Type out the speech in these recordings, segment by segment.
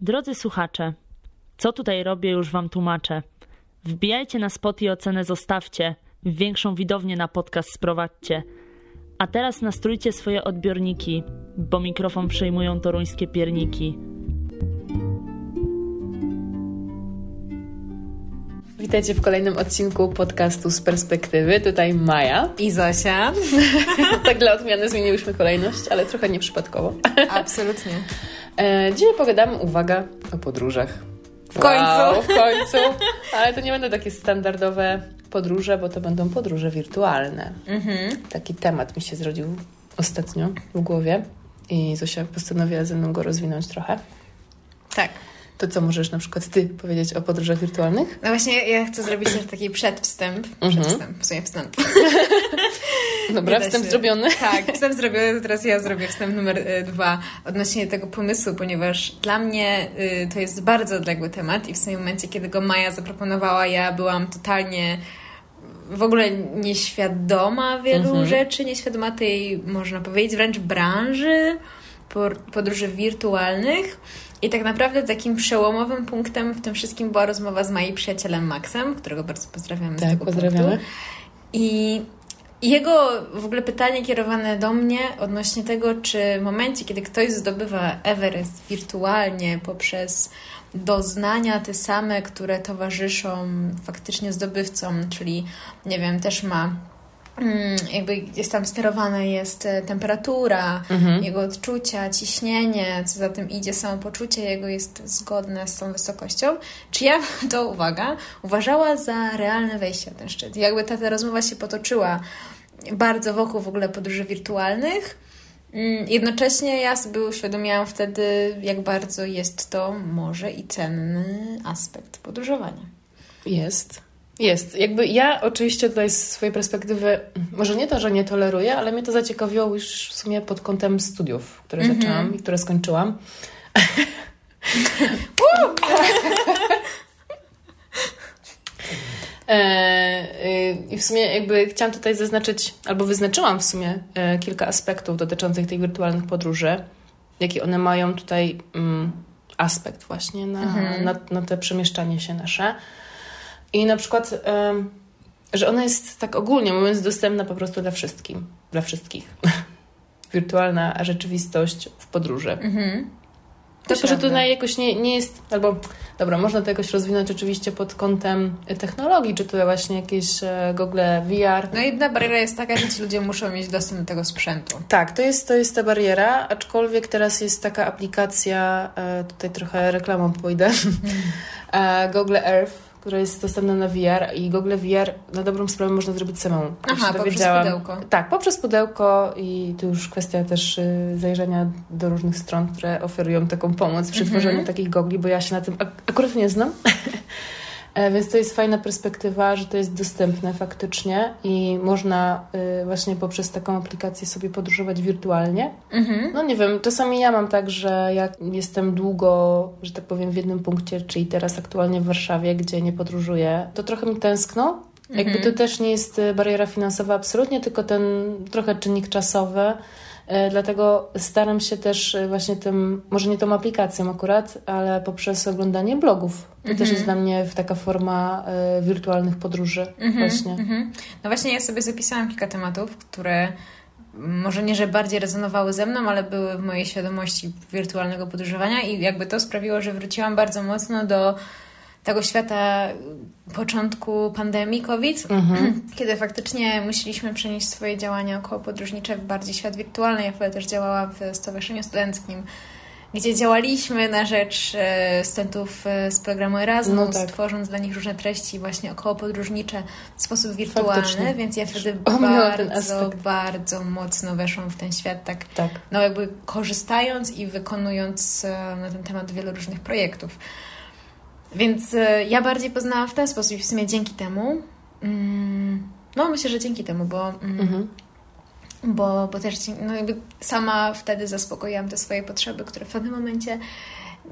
Drodzy słuchacze, co tutaj robię, już wam tłumaczę. Wbijajcie na spot i ocenę zostawcie. Większą widownię na podcast sprowadźcie. A teraz nastrójcie swoje odbiorniki, bo mikrofon przejmują toruńskie pierniki. Witajcie w kolejnym odcinku podcastu z perspektywy. Tutaj Maja. I Zosia. tak dla odmiany zmieniłyśmy kolejność, ale trochę nieprzypadkowo. Absolutnie. E, dzisiaj pogadamy, uwaga, o podróżach. W końcu. Wow, w końcu. Ale to nie będą takie standardowe podróże, bo to będą podróże wirtualne. Mhm. Taki temat mi się zrodził ostatnio w głowie i Zosia postanowiła ze mną go rozwinąć trochę. Tak. To co możesz na przykład Ty powiedzieć o podróżach wirtualnych? No właśnie ja chcę zrobić też taki przedwstęp. Mhm. Przedwstęp, w sumie wstęp. Dobra, wstęp się. zrobiony. Tak, wstęp zrobiony, teraz ja zrobię wstęp numer y, dwa odnośnie tego pomysłu, ponieważ dla mnie y, to jest bardzo odległy temat i w samym momencie, kiedy go Maja zaproponowała, ja byłam totalnie w ogóle nieświadoma wielu Mhm. rzeczy, nieświadoma tej, można powiedzieć, wręcz branży podróży wirtualnych. I tak naprawdę takim przełomowym punktem w tym wszystkim była rozmowa z moim przyjacielem Maxem, którego bardzo pozdrawiamy z Tak, tego pozdrawiamy. punktu. I jego w ogóle pytanie kierowane do mnie odnośnie tego, czy w momencie, kiedy ktoś zdobywa Everest wirtualnie poprzez doznania te same, które towarzyszą faktycznie zdobywcom, czyli nie wiem, też ma jakby jest tam sterowana jest temperatura, Mhm. jego odczucia, ciśnienie, co za tym idzie, samopoczucie jego jest zgodne z tą wysokością. Czy ja bym to, uwaga, uważała za realne wejście na ten szczyt? Jakby ta, ta rozmowa się potoczyła bardzo wokół w ogóle podróży wirtualnych. Mm, Jednocześnie ja sobie uświadomiłam wtedy, jak bardzo jest to może i cenny aspekt podróżowania. Jest. Jest. Jakby ja oczywiście tutaj z swojej perspektywy, może nie to, że nie toleruję, ale mnie to zaciekawiło już w sumie pod kątem studiów, które Mhm. zaczęłam i które skończyłam. E, y, I w sumie jakby chciałam tutaj zaznaczyć, albo wyznaczyłam w sumie e, kilka aspektów dotyczących tych wirtualnych podróży, jaki one mają tutaj mm, aspekt właśnie na, Mhm. na, na te przemieszczanie się nasze. I na przykład, że ona jest tak ogólnie mówiąc dostępna po prostu dla wszystkim, dla wszystkich. Wirtualna rzeczywistość w podróży. Mhm. Myślę, że tutaj jakoś nie, nie jest, albo dobra, można to jakoś rozwinąć oczywiście pod kątem technologii, czy to właśnie jakieś e, Google VR. No jedna bariera jest taka, że ci ludzie muszą mieć dostęp do tego sprzętu. Tak, to jest, to jest ta bariera, aczkolwiek teraz jest taka aplikacja, e, tutaj trochę reklamą pójdę, e, Google Earth, która jest dostępna na VR i Google VR na dobrą sprawę można zrobić samemu. Aha, poprzez pudełko. Tak, poprzez pudełko i to już kwestia też y, zajrzenia do różnych stron, które oferują taką pomoc przy Mhm. tworzeniu takich gogli, bo ja się na tym ak- akurat nie znam. E, Więc to jest fajna perspektywa, że to jest dostępne faktycznie i można y, właśnie poprzez taką aplikację sobie podróżować wirtualnie. Mhm. No nie wiem, czasami ja mam tak, że jak jestem długo, że tak powiem, w jednym punkcie, czyli teraz aktualnie w Warszawie, gdzie nie podróżuję, to trochę mi tęskno. Jakby Mhm. to też nie jest y, bariera finansowa absolutnie, tylko ten trochę czynnik czasowy. E, Dlatego staram się też y, właśnie tym, może nie tą aplikacją akurat, ale poprzez oglądanie blogów. To też jest dla mnie taka forma y, wirtualnych podróży właśnie. Mhm. No właśnie ja sobie zapisałam kilka tematów, które może nie, że bardziej rezonowały ze mną, ale były w mojej świadomości wirtualnego podróżowania i jakby to sprawiło, że wróciłam bardzo mocno do tego świata początku pandemii COVID, kiedy faktycznie musieliśmy przenieść swoje działania około podróżnicze w bardziej świat wirtualny. Ja wtedy też działałam w Stowarzyszeniu Studenckim, gdzie działaliśmy na rzecz e, studentów e, z programu Erasmus, No tak. tworząc dla nich różne treści właśnie około podróżnicze w sposób wirtualny, Faktycznie. więc ja wtedy bardzo, bardzo mocno weszłam w ten świat, tak Tak. no jakby korzystając i wykonując e, na ten temat wiele różnych projektów. Więc e, ja bardziej poznałam w ten sposób i w sumie dzięki temu, mm, no myślę, że dzięki temu, bo, mm, Mhm. bo, bo też no jakby sama wtedy zaspokoiłam te swoje potrzeby, które w pewnym momencie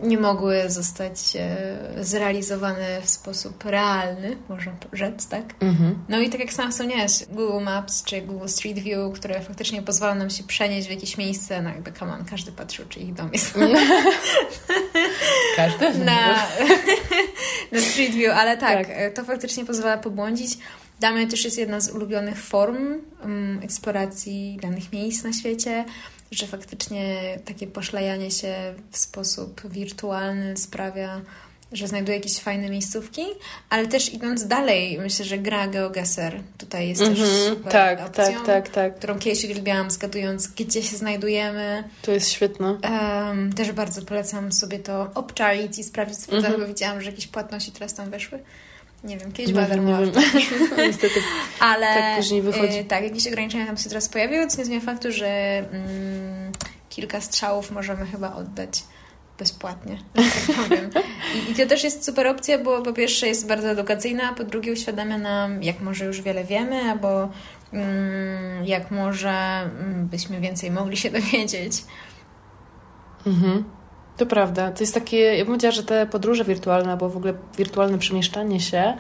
nie mogły zostać e, zrealizowane w sposób realny, można rzec, tak? Mhm. No i tak jak sama wspomniałaś, Google Maps czy Google Street View, które faktycznie pozwalają nam się przenieść w jakieś miejsce, no jakby come on, każdy patrzył, czy ich dom jest Każdy na, na Street View, ale tak, tak, to faktycznie pozwala pobłądzić. Mnie też jest jedna z ulubionych form um, eksploracji danych miejsc na świecie, że faktycznie takie poszlajanie się w sposób wirtualny sprawia, że znajduję jakieś fajne miejscówki, ale też idąc dalej, myślę, że gra GeoGuessr tutaj jest mm -hmm, też mhm, super tak, opcją, tak, tak, tak. którą kiedyś uwielbiałam, zgadując, gdzie się znajdujemy. To jest świetne. Um, też bardzo polecam sobie to obczaić i sprawdzić, mm -hmm. bo widziałam, że jakieś płatności teraz tam weszły. Nie wiem, kiedyś była darmowa. Niestety. Ale tak później wychodzi. Y, tak, jakieś ograniczenia tam się teraz pojawiły, co nie zmienia faktu, że mm, kilka strzałów możemy chyba oddać bezpłatnie, tak powiem. I, I, to też jest super opcja, bo po pierwsze jest bardzo edukacyjna, po drugie uświadamia nam, jak może już wiele wiemy, albo mm, jak może mm, byśmy więcej mogli się dowiedzieć. Mhm. To prawda. To jest takie, ja bym powiedziała, że te podróże wirtualne, albo w ogóle wirtualne przemieszczanie się,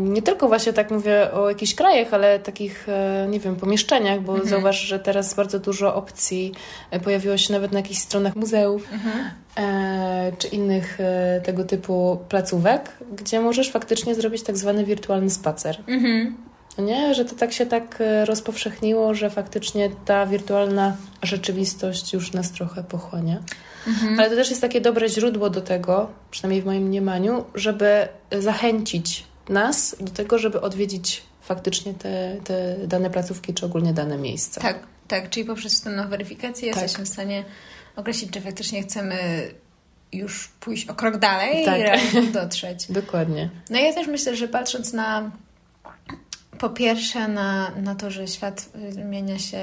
nie tylko właśnie tak mówię o jakichś krajach, ale takich, e, nie wiem, pomieszczeniach, bo mhm. zauważ, że teraz bardzo dużo opcji e, pojawiło się nawet na jakichś stronach muzeów mhm. e, czy innych tego typu placówek, gdzie możesz faktycznie zrobić tak zwany wirtualny spacer. Mhm. Nie? Że to tak się tak e, rozpowszechniło, że faktycznie ta wirtualna rzeczywistość już nas trochę pochłania. Mhm. Ale to też jest takie dobre źródło do tego, przynajmniej w moim mniemaniu, żeby zachęcić nas do tego, żeby odwiedzić faktycznie te, te dane placówki, czy ogólnie dane miejsca. Tak, tak. Czyli poprzez wstępną weryfikację tak. jesteśmy w stanie określić, czy faktycznie chcemy już pójść o krok dalej tak. i dotrzeć. Dokładnie. No ja też myślę, że patrząc na po pierwsze na, na to, że świat zmienia się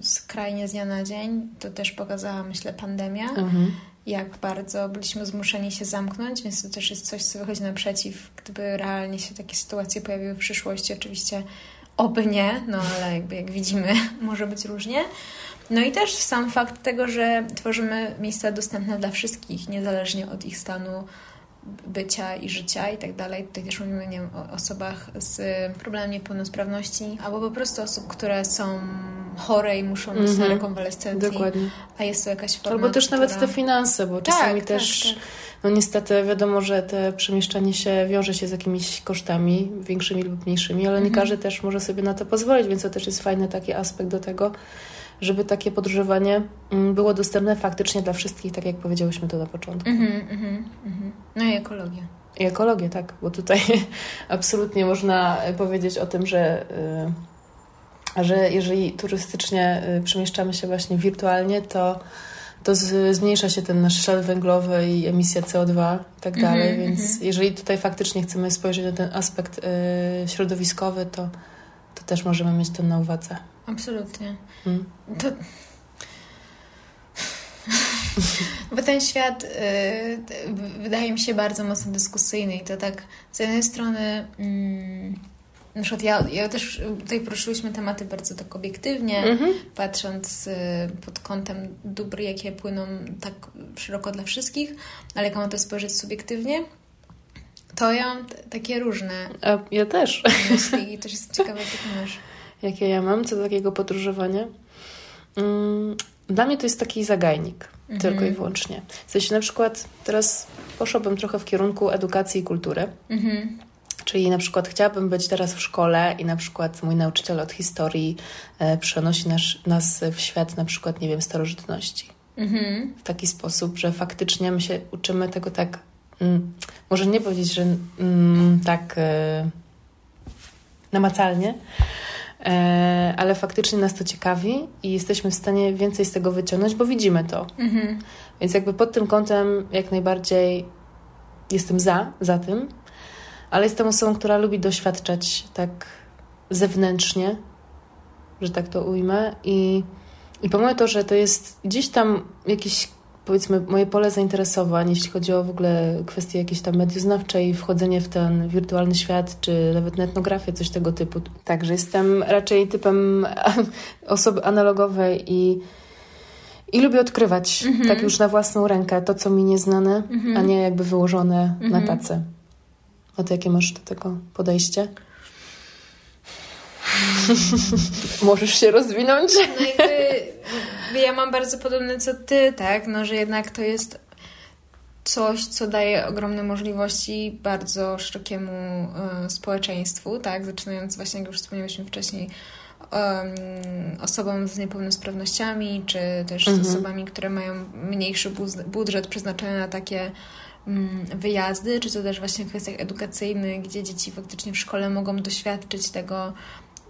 skrajnie z dnia na dzień, to też pokazała, myślę, pandemia, mhm. jak bardzo byliśmy zmuszeni się zamknąć, więc to też jest coś, co wychodzi naprzeciw, gdyby realnie się takie sytuacje pojawiły w przyszłości. Oczywiście oby nie, no ale jakby jak widzimy, może być różnie. No i też sam fakt tego, że tworzymy miejsca dostępne dla wszystkich, niezależnie od ich stanu bycia i życia i tak dalej. Tutaj też mówimy nie wiem, o osobach z problemem niepełnosprawności, albo po prostu osób, które są chore i muszą być mm -hmm. na rekonwalescencji. Dokładnie. A jest to jakaś forma, Albo też która... nawet te finanse, bo tak, czasami tak, też... Tak. No niestety wiadomo, że te przemieszczanie się wiąże się z jakimiś kosztami, większymi lub mniejszymi, ale nie mhm. każdy też może sobie na to pozwolić, więc to też jest fajny taki aspekt do tego, żeby takie podróżowanie mm, było dostępne faktycznie dla wszystkich, tak jak powiedziałyśmy to na początku. Mm -hmm, mm -hmm. No i ekologia. I ekologię, tak, bo tutaj absolutnie można powiedzieć o tym, że, y, że jeżeli turystycznie y, przemieszczamy się właśnie wirtualnie, to, to z, zmniejsza się ten nasz ślad węglowy i emisja CO2 i tak dalej, mm -hmm, więc jeżeli tutaj faktycznie chcemy spojrzeć na ten aspekt y, środowiskowy, to, to też możemy mieć to na uwadze. Absolutnie. Hmm. To... Bo ten świat y, wydaje mi się bardzo mocno dyskusyjny i to tak z jednej strony mm, na przykład ja, ja też tutaj poruszyłyśmy tematy bardzo tak obiektywnie, mm -hmm. patrząc y, pod kątem dóbr, jakie płyną tak szeroko dla wszystkich, ale jak mam to spojrzeć subiektywnie, to ja mam takie różne. A ja też. Myśli i też jest ciekawe, jak ty masz jakie ja mam co do takiego podróżowania. Mm, dla mnie to jest taki zagajnik, mhm. tylko i wyłącznie. W sensie na przykład teraz poszłabym trochę w kierunku edukacji i kultury. Mhm. Czyli na przykład chciałabym być teraz w szkole i na przykład mój nauczyciel od historii e, przenosi nas, nas w świat na przykład, nie wiem, starożytności. Mhm. W taki sposób, że faktycznie my się uczymy tego tak, mm, może nie powiedzieć, że mm, tak e, namacalnie, E, ale faktycznie nas to ciekawi i jesteśmy w stanie więcej z tego wyciągnąć, bo widzimy to. Mhm. Więc jakby pod tym kątem jak najbardziej jestem za, za tym, ale jestem osobą, która lubi doświadczać tak zewnętrznie, że tak to ujmę i, i pomimo to, że to jest gdzieś tam jakiś powiedzmy moje pole zainteresowań, jeśli chodzi o w ogóle kwestie jakieś tam medioznawcze i wchodzenie w ten wirtualny świat, czy nawet na etnografię, coś tego typu. Także jestem raczej typem osoby analogowej i, i lubię odkrywać mm -hmm. tak już na własną rękę to, co mi nieznane, mm -hmm. a nie jakby wyłożone mm -hmm. na mhm. tacy. A to jakie masz do tego podejście? Możesz się rozwinąć? No jakby ja mam bardzo podobne co ty, tak? No, że jednak to jest coś, co daje ogromne możliwości bardzo szerokiemu y, społeczeństwu, tak? Zaczynając właśnie, jak już wspomnieliśmy wcześniej, um, osobom z niepełnosprawnościami, czy też mhm. z osobami, które mają mniejszy budżet przeznaczony na takie um, wyjazdy, czy to też właśnie w kwestiach edukacyjnych, gdzie dzieci faktycznie w szkole mogą doświadczyć tego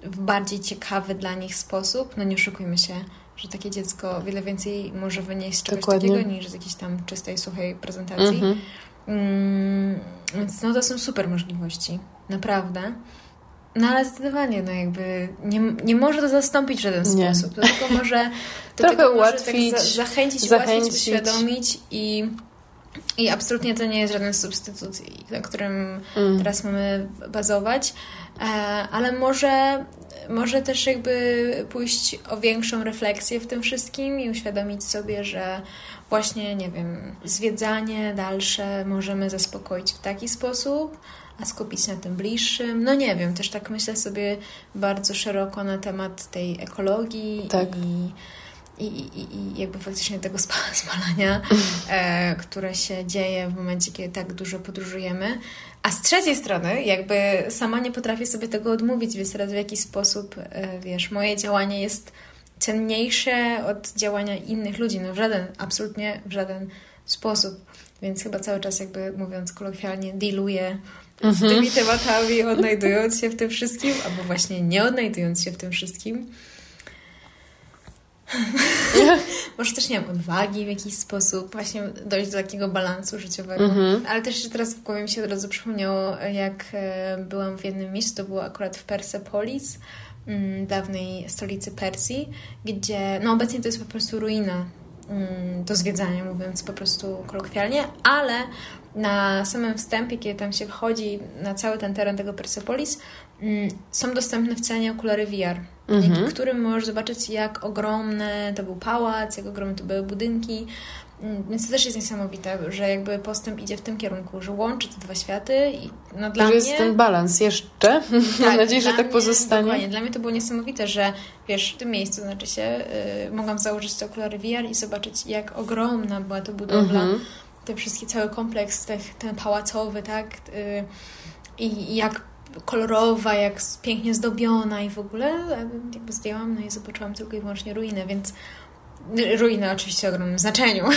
w bardziej ciekawy dla nich sposób. No nie oszukujmy się, że takie dziecko wiele więcej może wynieść z czegoś Dokładnie. takiego niż z jakiejś tam czystej, suchej prezentacji. Mhm. Mm, więc no to są super możliwości. Naprawdę. No ale zdecydowanie, no jakby nie, nie może to zastąpić w żaden nie. sposób. To tylko może to Trochę tylko ułatwić, tak za, zachęcić, zachęcić, ułatwić, uświadomić i, i absolutnie to nie jest żaden substytut, na którym mm. teraz mamy bazować. E, ale może, może też jakby pójść o większą refleksję w tym wszystkim i uświadomić sobie, że właśnie, nie wiem, zwiedzanie dalsze możemy zaspokoić w taki sposób, a skupić się na tym bliższym. No nie wiem, też tak myślę sobie bardzo szeroko na temat tej ekologii tak. i, i, i, i jakby faktycznie tego spalania, e, które się dzieje w momencie, kiedy tak dużo podróżujemy. A z trzeciej strony, jakby sama nie potrafię sobie tego odmówić, więc teraz w jakiś sposób, e, wiesz, moje działanie jest cenniejsze od działania innych ludzi. No w żaden, absolutnie w żaden sposób. Więc chyba cały czas, jakby mówiąc kolokwialnie, dealuję z tymi mhm. tematami, odnajdując się w tym wszystkim, albo właśnie nie odnajdując się w tym wszystkim. Może też nie mam odwagi w jakiś sposób właśnie dojść do takiego balansu życiowego. Mm-hmm. Ale też teraz w głowie mi się od razu przypomniało, jak e, byłam w jednym miejscu, to było akurat w Persepolis, mm, dawnej stolicy Persji, gdzie no obecnie to jest po prostu ruina mm, do zwiedzania, mówiąc po prostu kolokwialnie, ale na samym wstępie, kiedy tam się wchodzi na cały ten teren tego Persepolis, mm, są dostępne w cenie okulary VR, dzięki mhm. którym możesz zobaczyć, jak ogromny to był pałac, jak ogromne to były budynki. Mm, więc to też jest niesamowite, że jakby postęp idzie w tym kierunku, że łączy te dwa światy i no dla że mnie... jest ten balans jeszcze. Tak, Mam nadzieję, że tak mnie, pozostanie. Dokładnie. Dla mnie to było niesamowite, że wiesz, w tym miejscu, znaczy się, yy, mogłam założyć te okulary VR i zobaczyć, jak ogromna była to budowla, mhm ten wszystki, cały kompleks tych, ten pałacowy, tak? Y, I jak kolorowa, jak pięknie zdobiona i w ogóle jakby zdjęłam, no i zobaczyłam tylko i wyłącznie ruinę, więc ruiny oczywiście o ogromnym znaczeniu.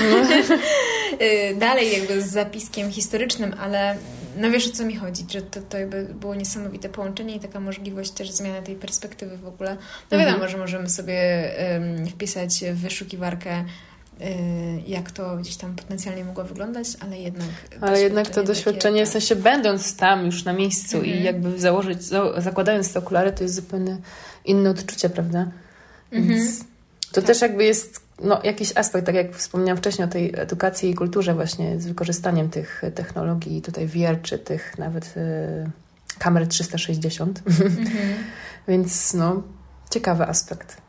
Y, dalej jakby z zapiskiem historycznym, ale no wiesz o co mi chodzi, że to, to jakby było niesamowite połączenie i taka możliwość też zmiany tej perspektywy w ogóle. No wiadomo, mhm. że możemy sobie um, wpisać w wyszukiwarkę jak to gdzieś tam potencjalnie mogło wyglądać, ale jednak... Ale jednak to doświadczenie, takie... w sensie będąc tam już na miejscu i mhm. jakby założyć, zakładając te okulary, to jest zupełnie inne odczucie, prawda? Więc mhm. to tak. też jakby jest no, jakiś aspekt, tak jak wspomniałam wcześniej o tej edukacji i kulturze właśnie z wykorzystaniem tych technologii, tutaj VR, czy tych nawet y, kamer 360. Mhm. Więc no, ciekawy aspekt.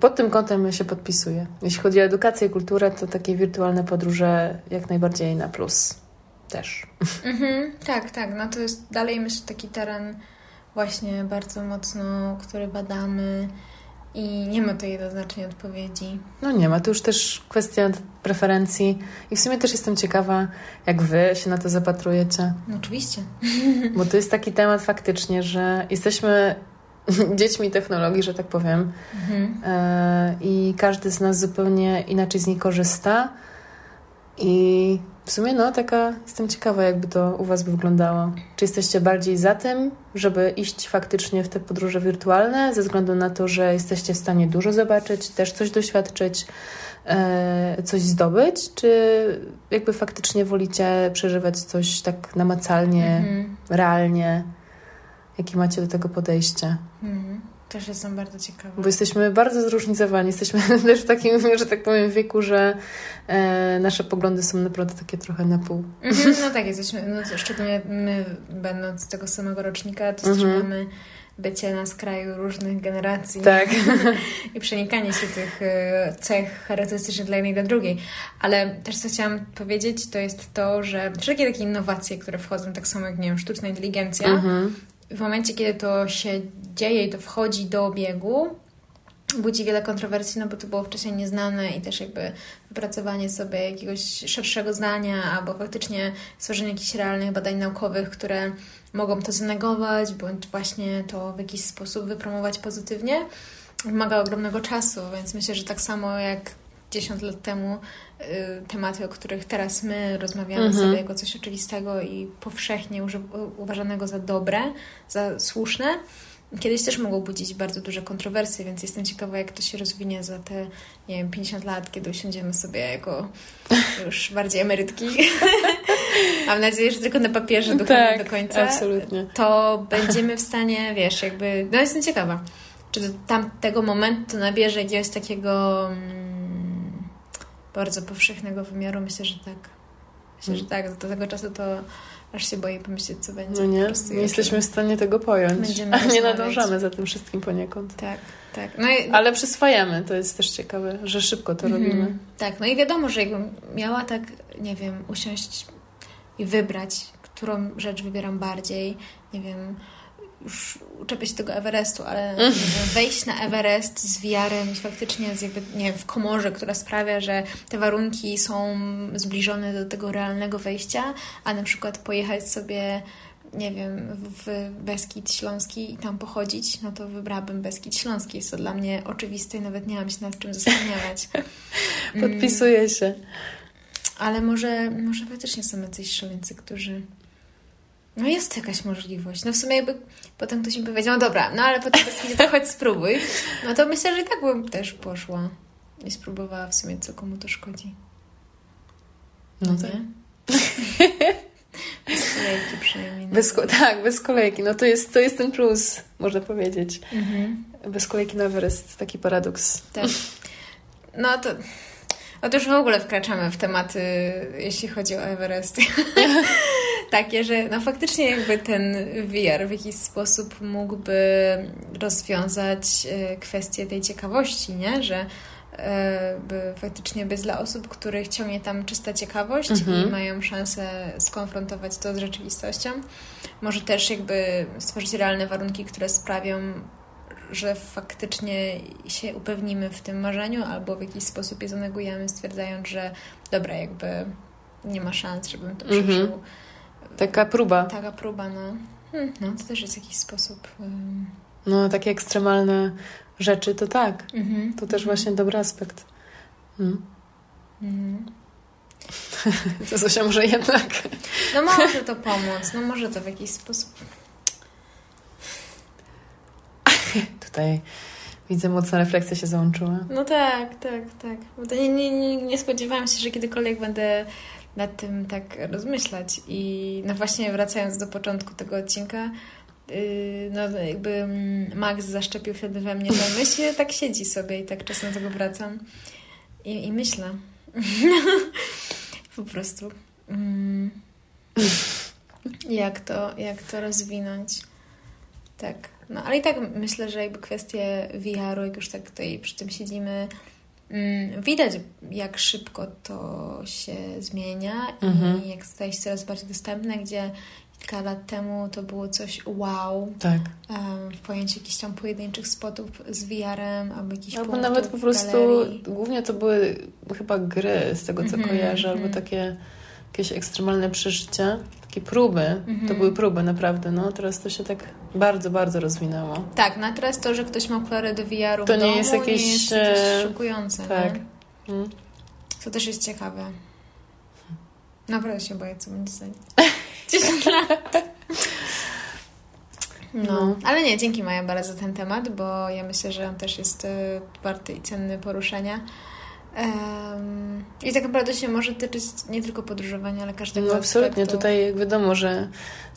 Pod tym kątem się podpisuję. Jeśli chodzi o edukację i kulturę, to takie wirtualne podróże jak najbardziej na plus też. Mhm, tak, tak. No to jest dalej myślę taki teren właśnie bardzo mocno, który badamy i nie ma tutaj jednoznacznej odpowiedzi. No nie ma, to już też kwestia preferencji i w sumie też jestem ciekawa, jak wy się na to zapatrujecie. No oczywiście. Bo to jest taki temat faktycznie, że jesteśmy dziećmi technologii, że tak powiem. Mhm. E, I każdy z nas zupełnie inaczej z niej korzysta. I w sumie, no, taka jestem ciekawa, jakby to u Was by wyglądało. Czy jesteście bardziej za tym, żeby iść faktycznie w te podróże wirtualne, ze względu na to, że jesteście w stanie dużo zobaczyć, też coś doświadczyć, e, coś zdobyć, czy jakby faktycznie wolicie przeżywać coś tak namacalnie, mhm. realnie? Jakie macie do tego podejście? Mhm. Też jestem bardzo ciekawa. Bo jesteśmy bardzo zróżnicowani. Jesteśmy też w takim, że tak powiem, wieku, że e, nasze poglądy są naprawdę takie trochę na pół. Mhm, no tak, jesteśmy, no, szczególnie my, będąc tego samego rocznika, dostrzegamy mhm. bycie na skraju różnych generacji. Tak. I przenikanie się tych e, cech charakterystycznych dla jednej i dla drugiej. Ale też co chciałam powiedzieć, to jest to, że wszelkie takie innowacje, które wchodzą, tak samo jak, nie wiem, sztuczna inteligencja, mhm w momencie, kiedy to się dzieje i to wchodzi do obiegu, budzi wiele kontrowersji, no bo to było wcześniej nieznane i też jakby wypracowanie sobie jakiegoś szerszego zdania albo faktycznie stworzenie jakichś realnych badań naukowych, które mogą to zanegować bądź właśnie to w jakiś sposób wypromować pozytywnie, wymaga ogromnego czasu, więc myślę, że tak samo jak 10 lat temu y, tematy, o których teraz my rozmawiamy Mhm. sobie jako coś oczywistego i powszechnie uważanego za dobre, za słuszne, kiedyś też mogą budzić bardzo duże kontrowersje, więc jestem ciekawa, jak to się rozwinie za te, nie wiem, 50 lat, kiedy usiądziemy sobie jako już bardziej emerytki. Mam nadzieję, że tylko na papierze Tak, do końca. absolutnie. To będziemy w stanie, wiesz, jakby... No jestem ciekawa, czy do tamtego momentu nabierze jakiegoś takiego mm, bardzo powszechnego wymiaru. Myślę, że tak. Myślę, że tak. Do tego czasu to aż się boję pomyśleć, co będzie. No nie, nie jesteśmy w stanie tego pojąć. Będziemy A nie nadążamy za tym wszystkim poniekąd. Tak, tak. No i, Ale przyswajamy, to jest też ciekawe, że szybko to Mhm. robimy. Tak, no i wiadomo, że jakbym miała tak, nie wiem, usiąść i wybrać, którą rzecz wybieram bardziej, nie wiem, już uczepię się tego Everestu, ale wejść na Everest z wiarem i faktycznie z jakby, nie wiem, w komorze, która sprawia, że te warunki są zbliżone do tego realnego wejścia, a na przykład pojechać sobie nie wiem, w Beskid Śląski i tam pochodzić, no to wybrałabym Beskid Śląski. Jest to dla mnie oczywiste i nawet nie mam się nad czym zastanawiać. Mm, Podpisuję się. Ale może, może faktycznie są jacyś szaleńcy, którzy... No jest jakaś możliwość. No w sumie jakby potem ktoś mi powiedział, no dobra, no ale potem to chodź spróbuj. No to myślę, że i tak bym też poszła i spróbowała w sumie, co komu to szkodzi. No tak. Bez kolejki przynajmniej. na Bez, tak, bez kolejki. No to jest, to jest ten plus, można powiedzieć. Mhm. Bez kolejki na Everest, taki paradoks. Tak. No to. No to już w ogóle wkraczamy w tematy, jeśli chodzi o Everest. Takie, że no faktycznie jakby ten VR w jakiś sposób mógłby rozwiązać e, kwestię tej ciekawości, nie? Że e, by faktycznie być dla osób, których ciągnie tam czysta ciekawość Mhm. i mają szansę skonfrontować to z rzeczywistością. Może też jakby stworzyć realne warunki, które sprawią, że faktycznie się upewnimy w tym marzeniu, albo w jakiś sposób je zanegujemy, stwierdzając, że dobra, jakby nie ma szans, żebym to Mhm. Taka próba. Taka próba, no. Hmm, no, to też jest jakiś sposób. Um... No, takie ekstremalne rzeczy, to tak. Mhm. To też właśnie dobry aspekt. Mm. Mhm. To Zosia może jednak. No może to pomóc, no może to w jakiś sposób. Tutaj widzę, mocna refleksja się załączyła. No tak, tak, tak. Bo nie, nie, nie, nie spodziewałam się, że kiedykolwiek będę nad tym tak rozmyślać. I no właśnie wracając do początku tego odcinka, yy, no jakby Max zaszczepił wtedy we mnie tę myśl, i tak siedzi sobie i tak czasem do tego wracam i, i myślę. po prostu. Mm. jak, to, jak to rozwinąć. Tak. No ale i tak myślę, że jakby kwestie VR-u, jak już tak tutaj przy tym siedzimy, widać jak szybko to się zmienia Mhm. i jak staje się coraz bardziej dostępne, gdzie kilka lat temu to było coś wow Tak. w pojęciu jakichś tam pojedynczych spotów z VR-em albo jakichś Albo nawet po prostu, galerii. głównie to były chyba gry, z tego co Mhm, kojarzę, mhm. albo takie jakieś ekstremalne przeżycia, takie próby. To Mhm. były próby naprawdę, no. Teraz to się tak bardzo, bardzo rozwinęło. Tak, no a teraz to, że ktoś ma okulary do VR-u To nie domu, jest jakieś, nie jest e, jakieś szokujące. tak. Mm. To też jest ciekawe. Naprawdę się boję, co będzie za 10 lat. No, No. ale nie, dzięki Maja bardzo za ten temat, bo ja myślę, że on też jest e, warty i cenny poruszenia. Em, I tak naprawdę się może tyczyć nie tylko podróżowania, ale każdego No absolutnie, aspektu. tutaj jak wiadomo, że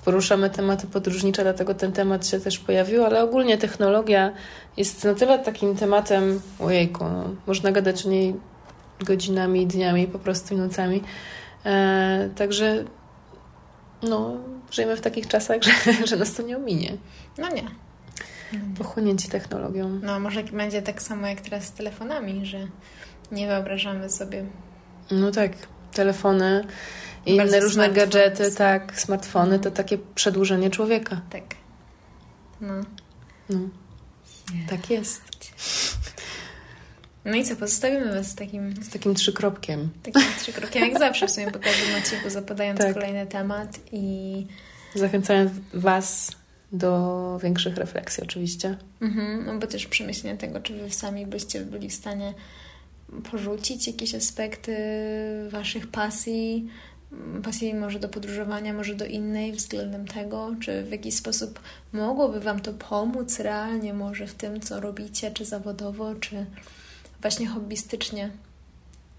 poruszamy tematy podróżnicze, dlatego ten temat się też pojawił, ale ogólnie technologia jest na tyle takim tematem, ojejku, no, można gadać o niej godzinami, dniami, po prostu i nocami. E, także no, żyjemy w takich czasach, że, że nas to nie ominie. No nie. Pochłonięci technologią. No może będzie tak samo jak teraz z telefonami, że nie wyobrażamy sobie No tak, telefony i Bardzo inne różne gadżety, tak, smartfony to takie przedłużenie człowieka. tak. No. No. Tak jest. No i co, pozostawimy Was z takim... Z takim trzykropkiem. Takim trzykropkiem, jak zawsze w sumie po każdym odcinku, zapadając tak. kolejny temat i... Zachęcając Was do większych refleksji oczywiście. Mhm, no bo też przemyślenia tego, czy Wy sami byście byli w stanie porzucić jakieś aspekty Waszych pasji, pasji może do podróżowania, może do innej względem tego, czy w jakiś sposób mogłoby Wam to pomóc realnie może w tym, co robicie, czy zawodowo, czy właśnie hobbystycznie.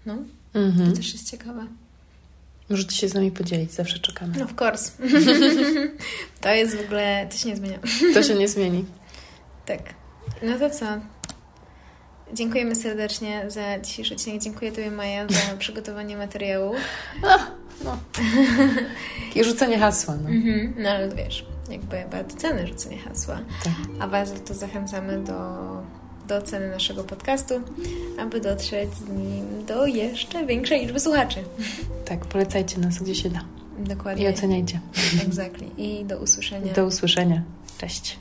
No, mhm. to też jest ciekawe. Możecie się z nami podzielić, zawsze czekamy. No, of course. to jest w ogóle, to się nie zmienia. to się nie zmieni. Tak. No to co? Dziękujemy serdecznie za dzisiejszy odcinek. Dziękuję Tobie, Maja, za przygotowanie materiału. No, no. I rzucenie hasła. No, mhm, no ale wiesz, jakby bardzo ceny rzucenie hasła. Tak. A Was to zachęcamy do, do oceny naszego podcastu, aby dotrzeć z nim do jeszcze większej liczby słuchaczy. Tak, polecajcie nas gdzie się da. Dokładnie. I oceniajcie. Exactly. I do usłyszenia. Do usłyszenia. Cześć.